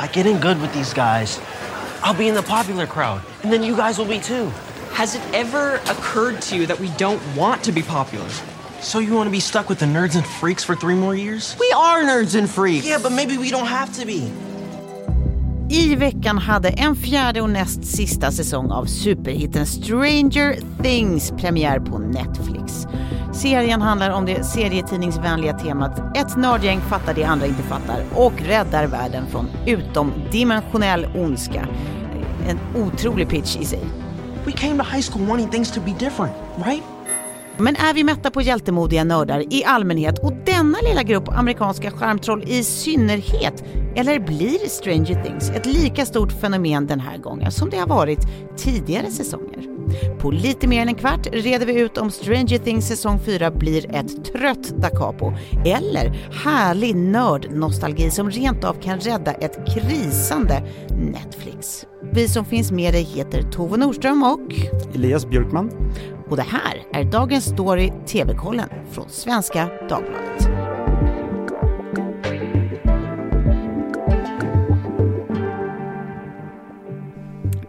I get in good with these guys, I'll be in the popular crowd, and then you guys will be too. Has it ever occurred to you that we don't want to be popular? So you want to be stuck with the nerds and freaks for three more years? We are nerds and freaks. Yeah, but maybe we don't have to be. I veckan hade en fjärde och näst sista säsong av superhiten Stranger Things premiär på Netflix. Serien handlar om det serietidningsvänliga temat ett nördgäng fattar det andra inte fattar och räddar världen från utomdimensionell ondska. En otrolig pitch i sig. We came to high school wanting things to be different, right? Men är vi mätta på hjältemodiga nördar i allmänhet och denna lilla grupp amerikanska skärmtroll i synnerhet? Eller blir Stranger Things ett lika stort fenomen den här gången som det har varit tidigare säsonger? På lite mer än en kvart reder vi ut om Stranger Things säsong 4 blir ett trött da capo eller härlig nördnostalgi som rent av kan rädda ett krisande Netflix. Vi som finns med dig heter Tove Nordström och Elias Björkman. Och det här är dagens story TV-kollen från Svenska Dagbladet.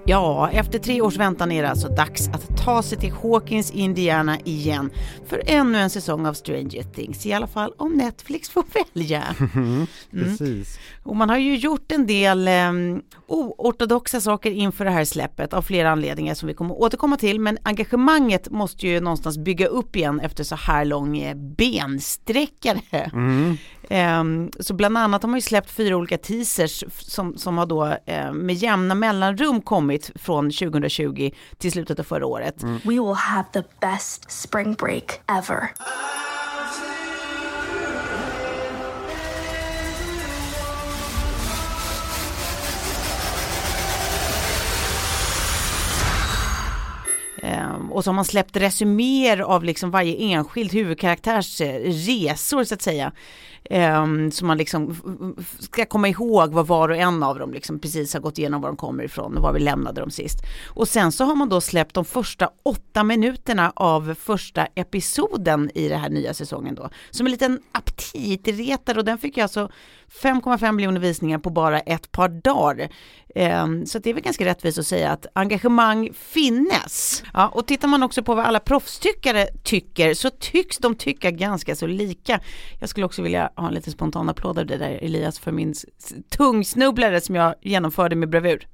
Ja, efter tre års väntan är det alltså dags att ta sig till Hawkins, Indiana igen för ännu en säsong av Stranger Things, i alla fall om Netflix får välja. Mm. Precis. Och man har ju gjort en del eh, oortodoxa saker inför det här släppet av flera anledningar som vi kommer återkomma till, men engagemanget måste ju någonstans bygga upp igen efter så här lång eh, bensträckare. Mm. Eh, så bland annat har man ju släppt fyra olika teasers som, som har då eh, med jämna mellanrum kommit från 2020 till slutet av förra året. Mm. We will have the best spring break ever. Och så har man släppt resuméer av liksom varje enskild huvudkaraktärs eh, resor så att säga. Um, så man liksom ska komma ihåg vad var och en av dem liksom precis har gått igenom var de kommer ifrån och var vi lämnade dem sist. Och sen så har man då släppt de första åtta minuterna av första episoden i den här nya säsongen då. Som en liten aptitretare och den fick jag alltså 5,5 miljoner visningar på bara ett par dagar. Um, så det är väl ganska rättvist att säga att engagemang finnes. Ja, och tittar man också på vad alla proffstyckare tycker så tycks de tycka ganska så lika. Jag skulle också vilja ha en lite spontan applåd av det där Elias för min tungsnubblare som jag genomförde med bravur.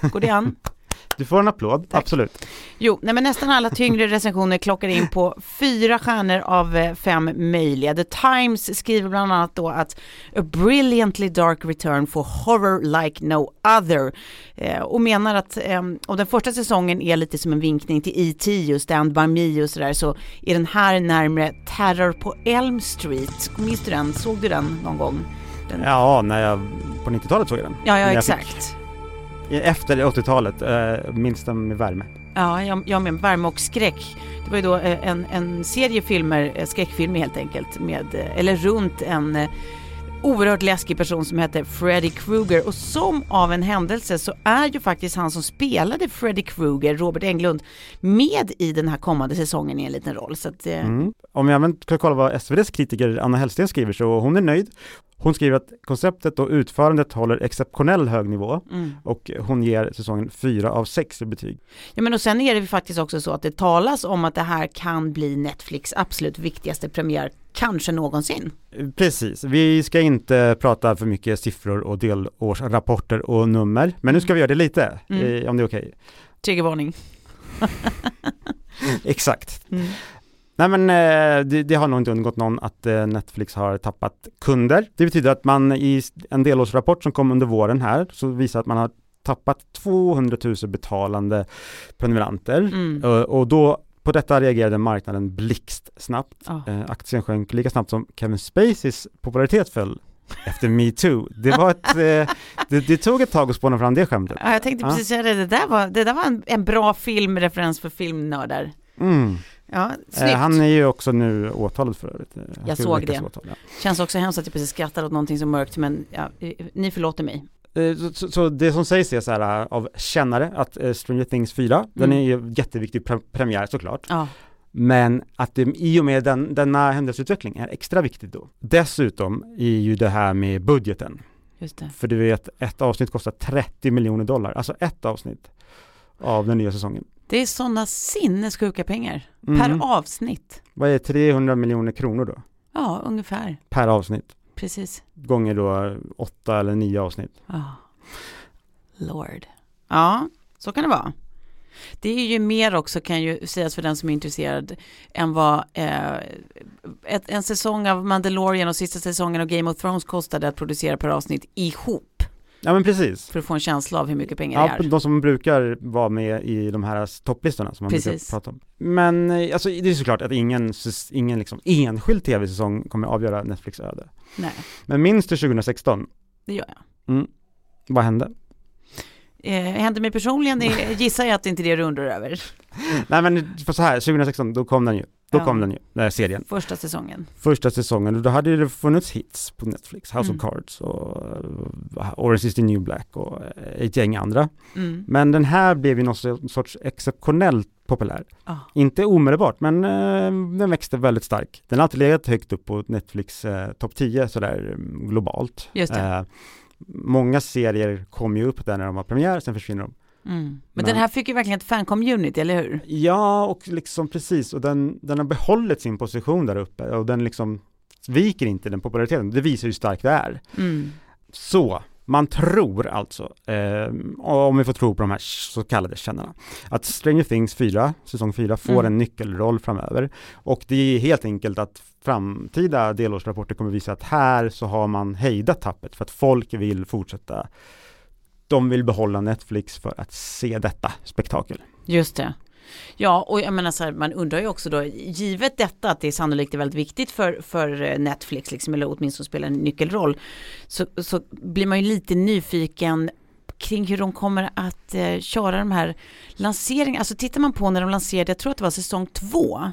Går det an? Du får en applåd, Tack. absolut. Jo, nej men nästan alla tyngre recensioner klockar in på fyra stjärnor av eh, fem möjliga. The Times skriver bland annat då att a brilliantly dark return for horror like no other eh, och menar att eh, om den första säsongen är lite som en vinkning till E.T. och Stand By Me och sådär så är den här närmre Terror på Elm Street. Minns du den? Såg du den någon gång? Den... Ja, när jag på 90-talet såg jag den. Ja, ja exakt. Efter 80-talet, äh, minns den med värme. Ja, jag, jag med värme och skräck. Det var ju då eh, en, en serie filmer, eh, skräckfilmer helt enkelt, med, eh, eller runt en eh, oerhört läskig person som heter Freddy Krueger och som av en händelse så är ju faktiskt han som spelade Freddy Krueger, Robert Englund, med i den här kommande säsongen i en liten roll. Så att, eh, Mm. Om jag även ska kolla vad SVDs kritiker Anna Hellsten skriver så hon är nöjd. Hon skriver att konceptet och utförandet håller exceptionell hög nivå mm. och hon ger säsongen 4 av 6 i betyg. Ja men och sen är det ju faktiskt också så att det talas om att det här kan bli Netflix absolut viktigaste premiär, kanske någonsin. Precis, vi ska inte prata för mycket siffror och delårsrapporter och nummer, men nu ska vi göra det lite, Mm. eh, om det är okej. Triggervarning. Exakt. Nej men eh, det, det har nog inte undgått någon att eh, Netflix har tappat kunder. Det betyder att man i en delårsrapport som kom under våren här, så visar att man har tappat 200 000 betalande prenumeranter. Mm. Eh, Och då på detta reagerade marknaden blixtsnabbt. Eh, aktien sjönk lika snabbt som Kevin Spaceys popularitet föll efter metoo. Det var ett, eh, det, det tog ett tag att spåna fram det skämtet. Ja, jag tänkte precis säga det, det där var, det där var en, en bra filmreferens för filmnördar. Mm. Ja, Eh, snyggt. han är ju också nu åtalad för övrigt. Eh, han Jag såg det. åtal, ja. Känns också hemskt att jag precis skrattade åt någonting så mörkt, men ja, eh, ni förlåter mig. Så, så, så det som sägs är så här av kännare att Stranger Things 4, den Mm. är ju jätteviktig pre- premiär såklart. Ja, Men att det i och med den, denna händelseutveckling är extra viktigt då. Dessutom är ju det här med budgeten. Just det. För du vet, ett avsnitt kostar 30 miljoner dollar, alltså ett avsnitt av den nya säsongen. Det är sådana sinnessjuka pengar Mm. per avsnitt. Vad är 300 miljoner kronor då? Ja, ungefär. Per avsnitt, Precis. gånger då åtta eller nio avsnitt. Ja. Lord. Ja, så kan det vara. Det är ju mer också kan ju sägas för den som är intresserad än vad eh, ett, en säsong av Mandalorian och sista säsongen av Game of Thrones kostade att producera per avsnitt ihop Ja men precis. för att få en känsla av hur mycket pengar Ja, det är. de som brukar vara med i de här topplistorna som man Precis. brukar prata om. Men eh, alltså, det är såklart att ingen, ingen liksom enskild tv-säsong kommer avgöra Netflix öde. Nej, Men minns du 2016? det gör jag. Vad hände? Eh, hände mig personligen, gissar jag att det inte är det du undrar över. Nej men för så här, 2016, då kom den ju. Då Ja. kom den ju, den här serien. Första säsongen. Första säsongen, och då hade det funnits hits på Netflix, House Mm. of Cards och uh, Orange is the New Black och uh, ett gäng andra. Mm. Men den här blev ju någon so- sorts exceptionellt populär. Ja. Inte omedelbart, men uh, den växte väldigt stark. Den har alltid legat högt upp på Netflix uh, topp 10 sådär um, globalt. Just det. Eh, många serier kommer ju upp där när de har premiär, sen försvinner de. Mm. Men, Men- den här fick ju verkligen ett fan-community, eller hur? Ja, och liksom precis, och den, den har behållit sin position där uppe och den liksom viker inte den populariteten. Det visar hur stark det är. Mm. Så, man tror alltså, eh, om vi får tro på de här så kallade kännarna, att Stranger Things 4, säsong 4, får Mm. en nyckelroll framöver. Och det är helt enkelt att framtida delårsrapporter kommer visa att här så har man hejdat tappet för att folk vill fortsätta. De vill behålla Netflix för att se detta spektakel. Just det. Ja, och jag menar så här, man undrar ju också då, givet detta att det sannolikt är väldigt viktigt för, för eh, Netflix, liksom, eller åtminstone spelar en nyckelroll, så, så blir man ju lite nyfiken kring hur de kommer att eh, köra de här lanseringarna. Alltså tittar man på när de lanserade, jag tror att det var säsong två,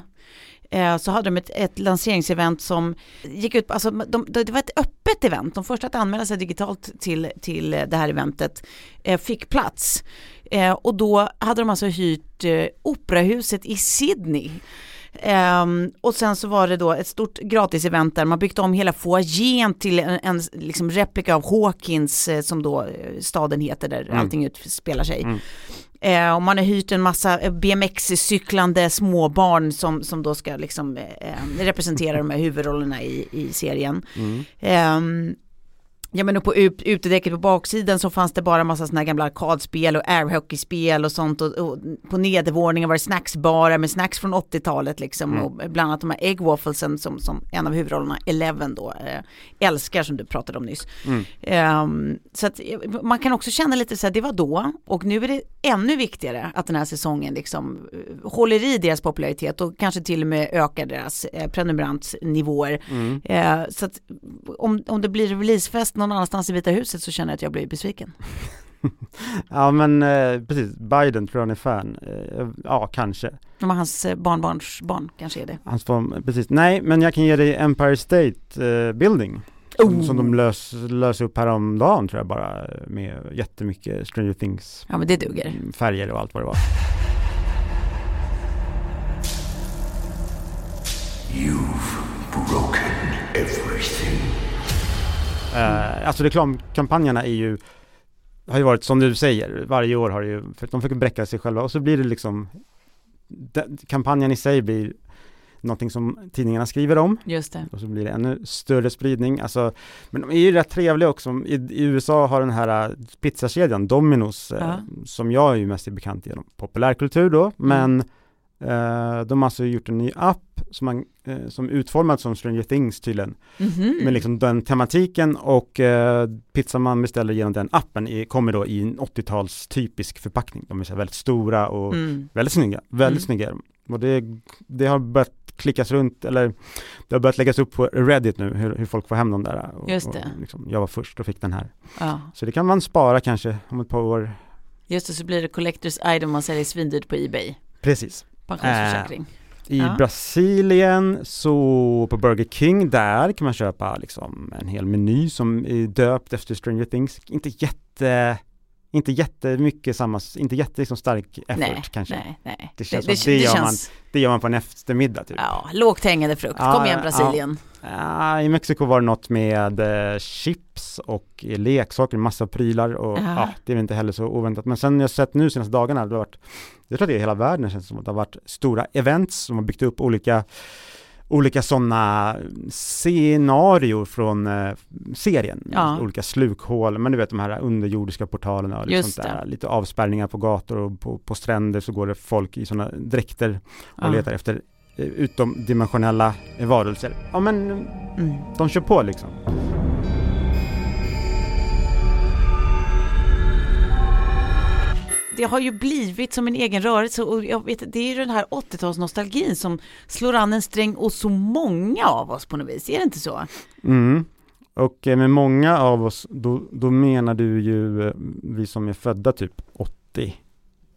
eh, så hade de ett, ett lanseringsevent som gick ut alltså de, det var ett öppet event, de första att anmäla sig digitalt till, till det här eventet eh, fick plats. Eh, och då hade de alltså hyrt operahuset i Sydney. Ehm, och sen så var det då ett stort gratisevent där man byggt om hela foajén till en, en liksom replika av Hawkins som då staden heter där Mm. allting utspelar sig. Mm. Eh, och man har hyrt en massa BMX-cyklande småbarn som, som då ska liksom eh, representera de här huvudrollerna i, i serien. Mm. Ja men och på ut, utedäcket på baksidan så fanns det bara massa sådana här gamla arkadspel och airhockeyspel och sånt och, och på nedervåningen var det snacksbarer med snacks från 80-talet liksom Mm. och bland annat de här egg wafflesen som, som en av huvudrollerna, Eleven då, eh, älskar som du pratade om nyss. Mm. Ehm, så att eh, man kan också känna lite så här, det var då och nu är det ännu viktigare att den här säsongen liksom eh, håller i deras popularitet och kanske till och med ökar deras eh, prenumerantsnivåer. Mm. Eh, så att om, om det blir releasefest någon annanstans i Vita huset så känner jag att jag blir besviken. Ja men eh, precis, Biden tror jag han är fan. Eh, ja, kanske. Om hans eh, barnbarns barn kanske är det. Hans form, precis. Nej, men jag kan ge dig Empire State eh, Building. Som, Oh. som de lös, lös upp häromdagen tror jag bara med jättemycket Stranger Things Ja men det duger. mm, färger och allt vad det var. Eh, alltså reklamkampanjerna är ju har ju varit som du säger, varje år har det ju, för de försöker bräcka sig själva och så blir det liksom den, kampanjen i sig blir någonting som tidningarna skriver om Just det. och så blir det ännu större spridning. Alltså, men de är ju rätt trevliga också. I, i USA har den här äh, pizzakedjan Domino's, eh, Ja. som jag är ju mest är bekant genom populärkultur då, men eh, de har alltså gjort en ny app som, man, eh, som utformad som Stranger Things tydligen, Mhm. med liksom den tematiken och eh, pizzan man beställer genom den appen är, kommer då i en 80-tals typisk förpackning. De är så väldigt stora och Mm. Väldigt snygga, väldigt Mm. snygga de. Och det, det har börjat klickas runt, eller det har börjat läggas upp på Reddit nu, hur, hur folk får hem dem där. Och, Just det. Och liksom, jag var först och fick den här. Ja. Så det kan man spara kanske om ett par år. Just det, så blir det collectors item man säljer svindyrt på Ebay. Precis. Pensionsförsäkring. I Ja. Brasilien så på Burger King där kan man köpa liksom en hel meny som är döpt efter Stranger Things. Inte jätte inte jättemycket samma, inte jätte liksom stark effort nej, kanske. nej, nej. Det känns som det gör man- Det gör man på en eftermiddag typ. Ja, lågt hängande frukt. Kom igen. Brasilien. Ja, I Mexiko var det något med eh, chips och leksaker, massa prylar och Ja. ja, det är väl inte heller så oväntat. Men sen jag sett nu senaste dagarna, det har varit, jag tror att det är hela världen känns det som att det har varit stora events som har byggt upp olika olika sådana scenarior från eh, serien, Ja. olika slukhål, men du vet de här underjordiska portalerna och liksom där, lite avspärrningar på gator och på, på stränder så går det folk i sådana dräkter och Ja. letar efter eh, utomdimensionella varelser. Ja men Mm. de kör på liksom. Det har ju blivit som en egen rörelse och jag vet, det är ju den här 80-talsnostalgin som slår an en sträng och så många av oss på något vis, är det inte så? Mm. Och eh, med många av oss, då, då menar du ju eh, vi som är födda typ 80,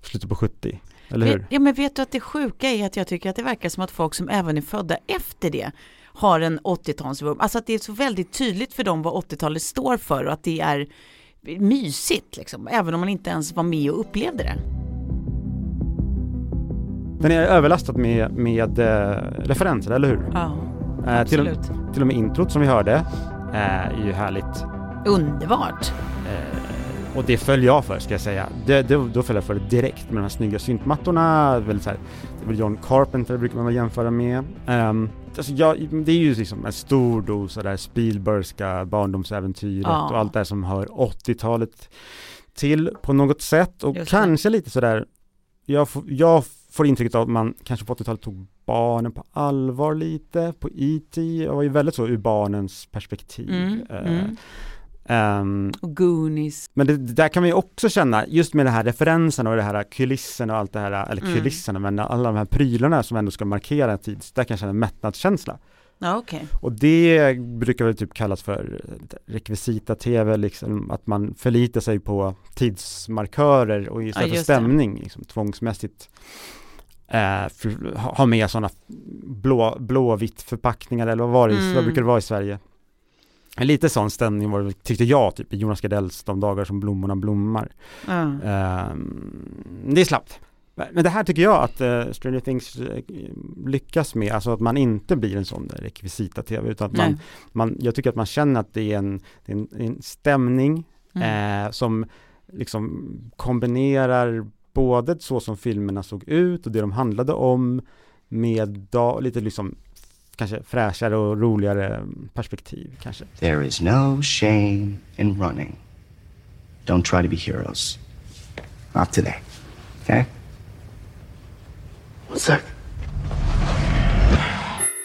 slutet på 70, eller hur? Ja men vet du att det sjuka är att jag tycker att det verkar som att folk som även är födda efter det har en 80-talsvurm. Alltså att det är så väldigt tydligt för dem vad 80-talet står för och att det är mysigt liksom, även om man inte ens var med och upplevde det. Den är överlastad med, med eh, referenser, eller hur? Ja, Eh, till, och- absolut. till och med introt som vi hörde eh, är ju härligt. Underbart. Och det föll jag för ska jag säga. Det, det, då föll jag för det direkt med de här snygga syntmattorna. Väldigt så här, det är väl John Carpenter brukar man väl jämföra med. Um, alltså jag, det är ju liksom en stor dos sådär Spielbergska barndomsäventyret Ja. och allt det här som hör 80-talet till på något sätt. Och det. kanske lite sådär, jag, får- jag får intrycket av att man kanske på 80-talet tog barnen på allvar lite på E.T. och var ju väldigt så ur barnens perspektiv. Mm, Eh, mm. Ehm, Och Goonies. men det, det där kan man ju också känna, just med den här referensen och det här kulissen och allt det här, eller Mm. kulisserna, men alla de här prylarna som ändå ska markera en tid, där kan jag känna en mättnadskänsla. Ja okej. Och det brukar väl typ kallas för rekvisita-tv, liksom, att man förlitar sig på tidsmarkörer och istället för just det. stämning, liksom, tvångsmässigt eh, för, ha ha med sådana blå, blåvitt förpackningar eller vad var det, Mm. vad brukar det vara i Sverige? En Lite sån stämning var det, tyckte jag, typ i Jonas Gardells De dagar som blommorna blommar. Ja. Ehm, det är slappt. Men det här tycker jag att uh, Stranger Things eh, lyckas med, alltså att man inte blir en sån där rekvisita-tv utan att man, man, jag tycker att man känner att det är en, det är en, en stämning Mm. eh, som liksom kombinerar både så som filmerna såg ut och det de handlade om med da, lite liksom kanske fräschare och roligare perspektiv kanske. There is no shame in running. Don't try to be heroes. Not today. Okay? One sec.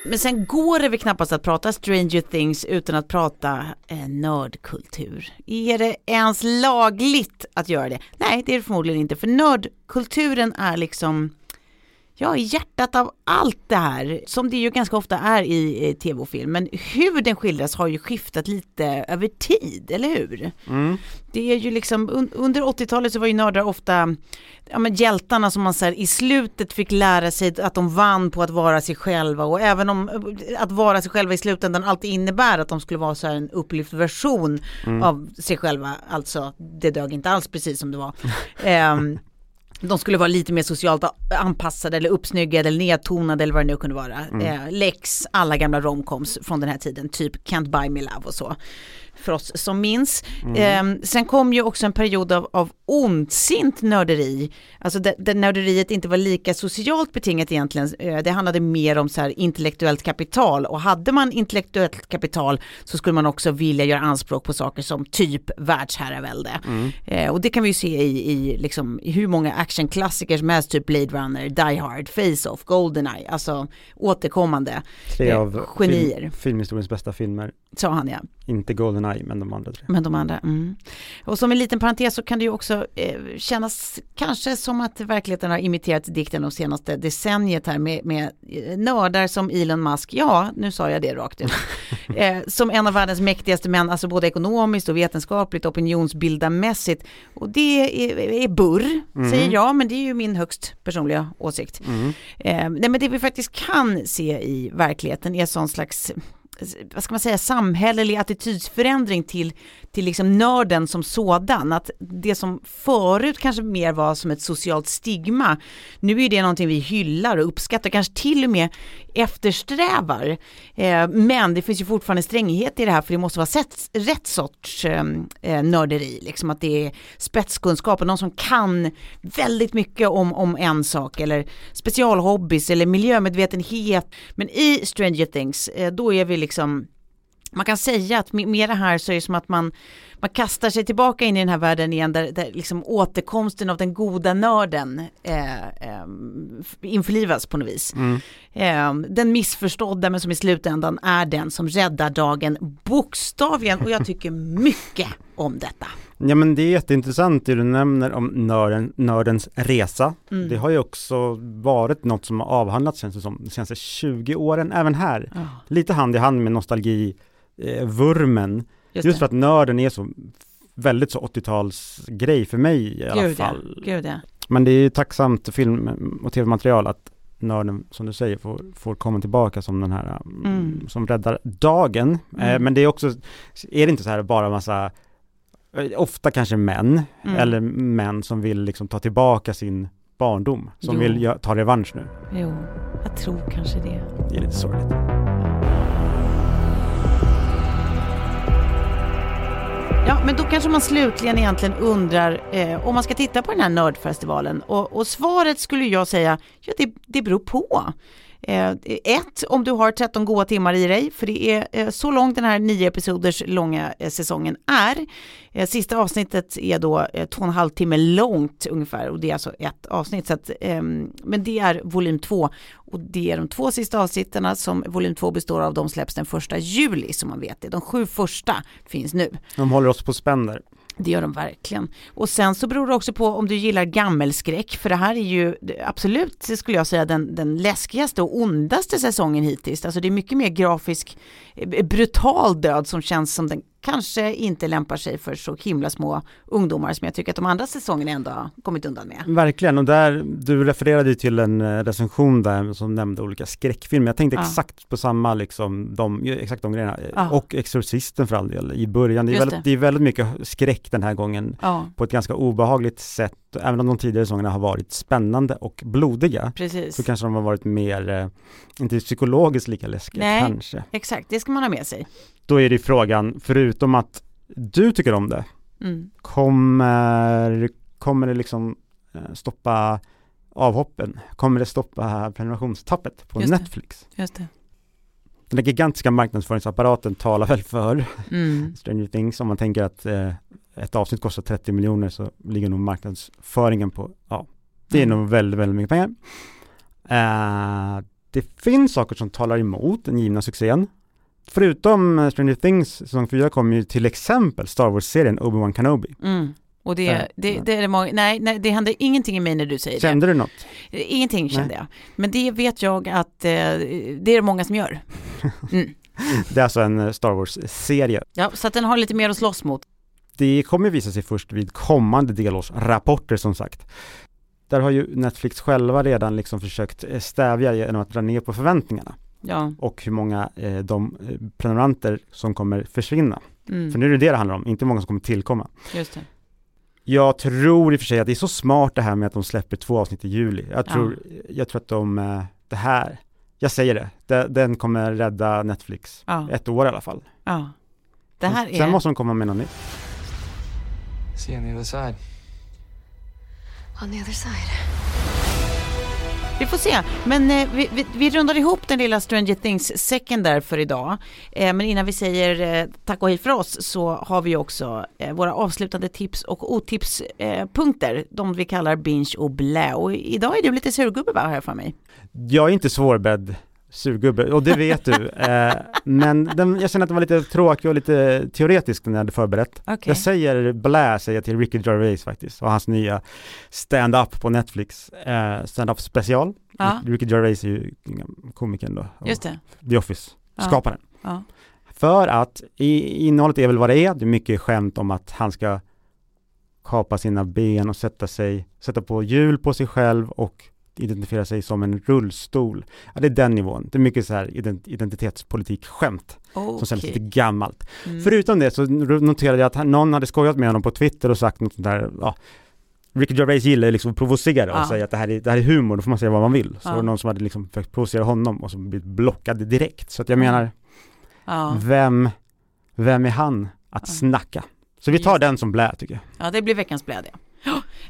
Men sen går det väl knappast att prata Stranger Things utan att prata eh, nördkultur. Är det ens lagligt att göra det? Nej, det är det förmodligen inte, för nördkulturen är liksom Ja, i hjärtat av allt det här, som det ju ganska ofta är i tv och film, men hur den skildras har ju skiftat lite över tid, eller hur? Det är ju liksom, un, under 80-talet så var ju nördar ofta ja, men hjältarna som man så här, i slutet fick lära sig att de vann på att vara sig själva och även om att vara sig själva i slutändan alltid innebär att de skulle vara så här en upplyft version av sig själva, alltså det dög inte alls precis som det var. Ehm, de skulle vara lite mer socialt anpassade eller uppsnyggade eller nedtonade eller vad det nu kunde vara. Eh, Lex, alla gamla romcoms från den här tiden, typ Can't Buy Me Love och så. För oss som minns. Eh, sen kom ju också en period av, av ondsint nörderi. Alltså där, där nörderiet inte var lika socialt betingat egentligen. Eh, det handlade mer om så här intellektuellt kapital och hade man intellektuellt kapital så skulle man också vilja göra anspråk på saker som typ världsherravälde. Eh, och det kan vi ju se i, i, liksom, hur många actionklassiker som helst, typ Blade Runner, Die Hard, Face-Off, Goldeneye, alltså återkommande Tre eh, av genier, film, filmhistoriens bästa filmer. Sa han ja. Inte Goldeneye, men de andra tre. Men de andra, mm. Och som en liten parentes så kan det ju också eh, kännas kanske som att verkligheten har imiterat dikten de senaste decenniet här med, med eh, nördar som Elon Musk, ja nu sa jag det rakt ut, eh, som en av världens mäktigaste män, alltså både ekonomiskt och vetenskapligt, opinionsbildarmässigt. Och det är, är burr, säger jag, men det är ju min högst personliga åsikt. Eh, nej men det vi faktiskt kan se i verkligheten är sån slags vad ska man säga, samhällelig attitydsförändring till, till liksom nörden som sådan. Att det som förut kanske mer var som ett socialt stigma, nu är det någonting vi hyllar och uppskattar, kanske till och med eftersträvar. Eh, men det finns ju fortfarande stränghet i det här för det måste vara sätt, rätt sorts ehm, eh, nörderi, liksom att det är spetskunskap och någon som kan väldigt mycket om, om en sak eller specialhobbys eller miljömedvetenhet. Men i Stranger Things, eh, då är vi liksom man kan säga att med det här så är det som att man, man kastar sig tillbaka in i den här världen igen där, där liksom återkomsten av den goda nörden eh, eh, införlivas på något vis. Mm. Eh, den missförstådda men som i slutändan är den som räddar dagen bokstavligen och jag tycker mycket om detta. Ja men det är jätteintressant det du nämner om nörden, nördens resa. Mm. Det har ju också varit något som har avhandlats känns det som de senaste 20 åren, även här. Ja, Lite hand i hand med nostalgi, eh, vurmen. just Just för att nörden är så väldigt så 80-talsgrej för mig i alla Gud ja, fall. gud ja. Men det är ju tacksamt film och tv-material att nörden, som du säger, får, får komma tillbaka som den här, mm. Mm. som räddar dagen. Eh, Mm. men det är också, är det inte så här bara massa, eh, ofta kanske män, Mm. eller män som vill liksom ta tillbaka sin barndom, som Jo. vill ta revansch nu. Jo, jag tror kanske det. Det är lite sorgligt. Ja, men då kanske man slutligen egentligen undrar eh, om man ska titta på den här nördfestivalen. Och, och svaret skulle jag säga, ja det, det beror på. Eh, ett, om du har 13 goda timmar i dig, för det är eh, så långt den här nio episoders långa eh, säsongen är. Eh, sista avsnittet är då eh, två och en halv timme långt ungefär och det är alltså ett avsnitt. Så att, ehm, men det är volym två och det är de två sista avsnitten som volym två består av. De släpps den första juli som man vet det. De sju första finns nu. De håller oss på spänner. Det gör de verkligen. Och sen så beror det också på om du gillar gammelskräck, för det här är ju absolut, skulle jag säga, den, den läskigaste och ondaste säsongen hittills. Alltså det är mycket mer grafisk, eh, brutal död som känns som den kanske inte lämpar sig för så himla små ungdomar som jag tycker att de andra säsongerna ändå har kommit undan med. Verkligen, och där, du refererade ju till en eh, recension där som nämnde olika skräckfilmer. Jag tänkte Ja. exakt på samma, liksom, de, ju exakt de grejerna. Ja. Och Exorcisten för all del, i början. Det är, väldigt, det. det är väldigt mycket skräck den här gången Ja, på ett ganska obehagligt sätt. Även om de tidigare säsongerna har varit spännande och blodiga precis. så kanske de har varit mer, eh, inte psykologiskt lika läskiga Nej. kanske. Exakt, det ska man ha med sig. Då är det frågan, förutom att du tycker om det, Mm. kommer, kommer det liksom eh, stoppa avhoppen? Kommer det stoppa prenumerationstappet på Just det. Netflix? Just det. Den gigantiska marknadsföringsapparaten talar väl för Mm. Stranger Things. Om man tänker att eh, ett avsnitt kostar 30 miljoner så ligger nog marknadsföringen på, ja, det är Mm. nog väldigt, väldigt mycket pengar. Eh, det finns saker som talar emot den givna succén. Förutom eh, Stranger Things säsong 4 kommer ju till exempel Star Wars-serien Obi-Wan Kenobi. Mm. Och det, Nej, det, det är det många, nej, nej, det händer ingenting i mig när du säger det. Kände du något? Ingenting kände Nej. jag. Men det vet jag att eh, det är det många som gör. Mm. Det är alltså en Star Wars-serie. Ja, så att den har lite mer att slåss mot. Det kommer visa sig först vid kommande delårsrapporter som sagt. Där har ju Netflix själva redan liksom försökt eh, stävja genom att dra ner på förväntningarna Ja, och hur många eh, de eh, prenumeranter som kommer försvinna. mm, För nu är det det det handlar om, inte många som kommer tillkomma. just det. Jag tror i och för sig att det är så smart det här med att de släpper två avsnitt i juli. Jag Ja. tror, jag tror att de, eh, det här, jag säger det, det den kommer rädda Netflix Ja, ett år i alla fall. ja. Det här är... Sen måste de komma med något nytt. See you on the other side. On the other side. Vi får se, men eh, vi, vi, vi rundar ihop den lilla Stranger Things-säcken där för idag. Eh, men innan vi säger eh, tack och hej för oss så har vi också eh, våra avslutande tips och otipspunkter, eh, punkter, de vi kallar binge och blä. Och idag är du lite surgubbe va, har jag för mig? Jag är inte svårbädd surgubbe och det vet du. Eh, men den, jag känner att den var lite tråkig och lite teoretisk när jag hade förberett. Okej. Jag säger blä, säger jag till Ricky Gervais faktiskt och hans nya stand-up på Netflix, eh, stand-up special. Ja. Ricky Gervais är ju komikern då, Just det. The Office, Ja. skaparen. Ja. För att i, innehållet är väl vad det är, det är mycket skämt om att han ska kapa sina ben och sätta sig, sätta på hjul på sig själv och identifierar sig som en rullstol. Ja, det är den nivån. Det är mycket så här ident- identitetspolitik-skämt som känns lite gammalt. Mm. Förutom det så noterade jag att någon hade skojat med honom på Twitter och sagt något sånt där, ja, Ricky Gervais gillar liksom att provocera och Ja. säga att det här, är, det här är humor, då får man säga vad man vill. Så Ja. var det någon som hade liksom försökt provocera honom och som blivit blockad direkt. Så att jag menar, Ja. vem, vem är han att Ja. snacka? Så vi tar Just det. den som blä tycker jag. Ja, det blir veckans blöd ja.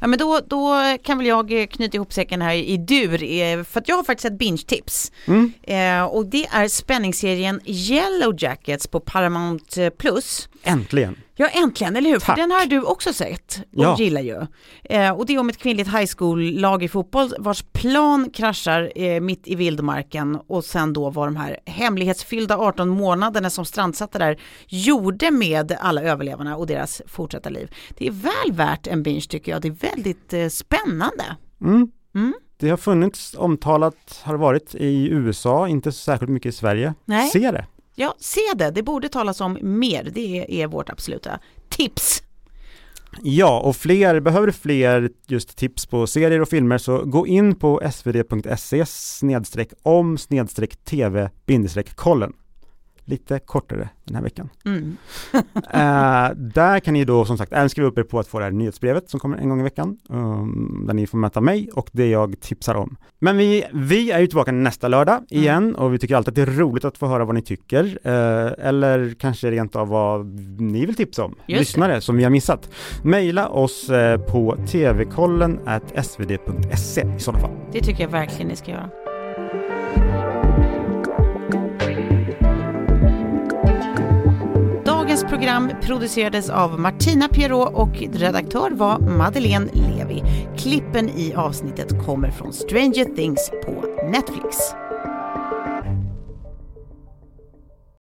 Ja men då, då kan väl jag eh, knyta ihop säcken här i dur, eh, för att jag har faktiskt ett binge-tips. Mm. Eh, och det är spänningsserien Yellow Jackets på Paramount eh, Plus. Äntligen! Ja äntligen, eller hur? För Tack. den har du också sett och Ja. gillar ju. Eh, och det är om ett kvinnligt high school-lag i fotboll vars plan kraschar eh, mitt i vildmarken och sen då vad de här hemlighetsfyllda 18 månaderna som strandsatte där gjorde med alla överlevarna och deras fortsatta liv. Det är väl värt en binge tycker jag, det är väldigt eh, spännande. Mm. Mm. Det har funnits omtalat, har varit i USA, inte så särskilt mycket i Sverige. Nej. Se det! Ja, se det, det borde talas om mer, det är vårt absoluta tips. Ja, och fler, behöver du fler just tips på serier och filmer så gå in på svd.se snedstreck om snedstreck tv bindestreck kollen. Lite kortare den här veckan. Mm. Eh, där kan ni då som sagt även skriva upp er på att få det här nyhetsbrevet som kommer en gång i veckan. um, där ni får möta mig och det jag tipsar om. Men vi, vi är ju tillbaka nästa lördag igen och vi tycker alltid att det är roligt att få höra vad ni tycker. eh, eller kanske rent av vad ni vill tipsa om. det. Lyssnare som vi har missat. Maila oss eh, på tvkollen svd.se i sådana fall. Det tycker jag verkligen ni ska göra. Program producerades av Martina Pierrot och redaktör var Madeleine Levi. Klippen i avsnittet kommer från Stranger Things på Netflix.